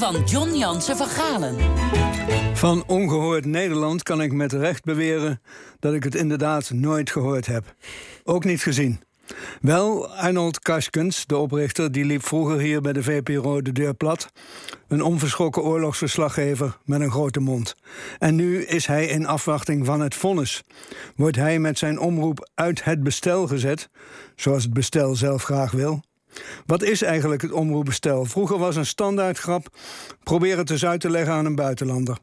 van John Jansen van Galen. Van ongehoord Nederland kan ik met recht beweren dat ik het inderdaad nooit gehoord heb. Ook niet gezien. Wel, Arnold Kaskens, de oprichter, die liep vroeger hier bij de VPRO de deur plat. Een onverschrokken oorlogsverslaggever met een grote mond. En nu is hij in afwachting van het vonnis. Wordt hij met zijn omroep uit het bestel gezet, zoals het bestel zelf graag wil? Wat is eigenlijk het omroepbestel? Vroeger was een standaardgrap: probeer het eens uit te leggen aan een buitenlander.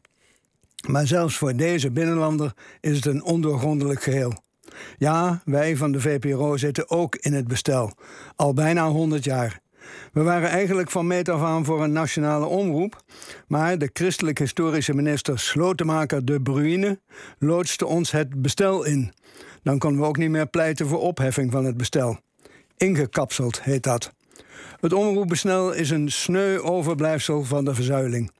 Maar zelfs voor deze binnenlander is het een ondoorgrondelijk geheel. Ja, wij van de VPRO zitten ook in het bestel. Al bijna 100 jaar. We waren eigenlijk van meet af aan voor een nationale omroep. Maar de christelijk historische minister Slotemaker de Bruyne loodste ons het bestel in. Dan konden we ook niet meer pleiten voor opheffing van het bestel. Ingekapseld heet dat. Het omroepbestel is een sneu overblijfsel van de verzuiling.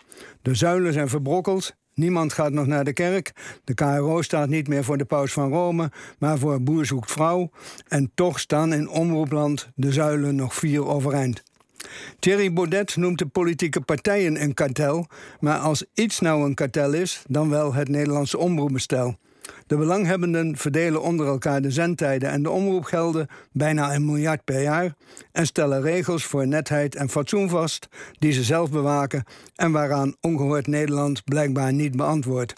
De zuilen zijn verbrokkeld Niemand gaat nog naar de kerk. De KRO staat niet meer voor de paus van Rome, maar voor boer zoekt vrouw. En toch staan in omroepland de zuilen nog vier overeind. Thierry Baudet noemt de politieke partijen een kartel, maar als iets nou een kartel is, dan wel het Nederlandse omroepbestel. De belanghebbenden verdelen onder elkaar de zendtijden en de omroepgelden bijna een miljard per jaar en stellen regels voor netheid en fatsoen vast die ze zelf bewaken en waaraan ongehoord Nederland blijkbaar niet beantwoordt.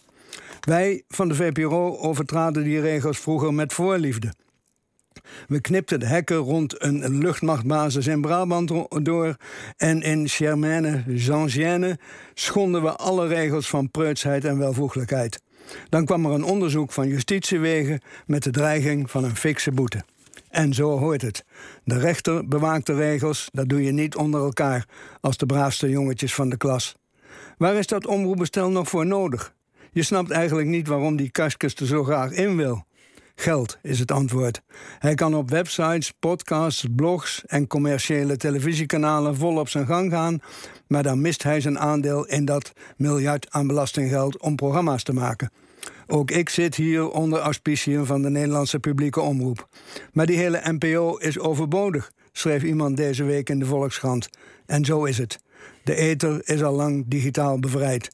Wij van de VPRO overtraden die regels vroeger met voorliefde. We knipten de hekken rond een luchtmachtbasis in Brabant door en in Germaine Zangienne schonden we alle regels van preutsheid en welvoeglijkheid. Dan kwam er een onderzoek van justitiewegen met de dreiging van een fikse boete. En zo hoort het. De rechter bewaakt de regels, dat doe je niet onder elkaar als de braafste jongetjes van de klas. Waar is dat omroepbestel nog voor nodig? Je snapt eigenlijk niet waarom die Kaskus er zo graag in wil. Geld is het antwoord. Hij kan op websites, podcasts, blogs en commerciële televisiekanalen vol op zijn gang gaan, maar dan mist hij zijn aandeel in dat miljard aan belastinggeld om programma's te maken. Ook ik zit hier onder auspiciën van de Nederlandse publieke omroep. Maar die hele NPO is overbodig, schreef iemand deze week in de Volkskrant. En zo is het. De ether is al lang digitaal bevrijd.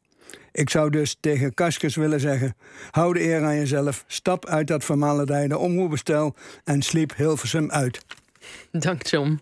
Ik zou dus tegen Kaskes willen zeggen: hou de eer aan jezelf, stap uit dat vermalendijde omroepbestel en sliep Hilversum uit. Dank John.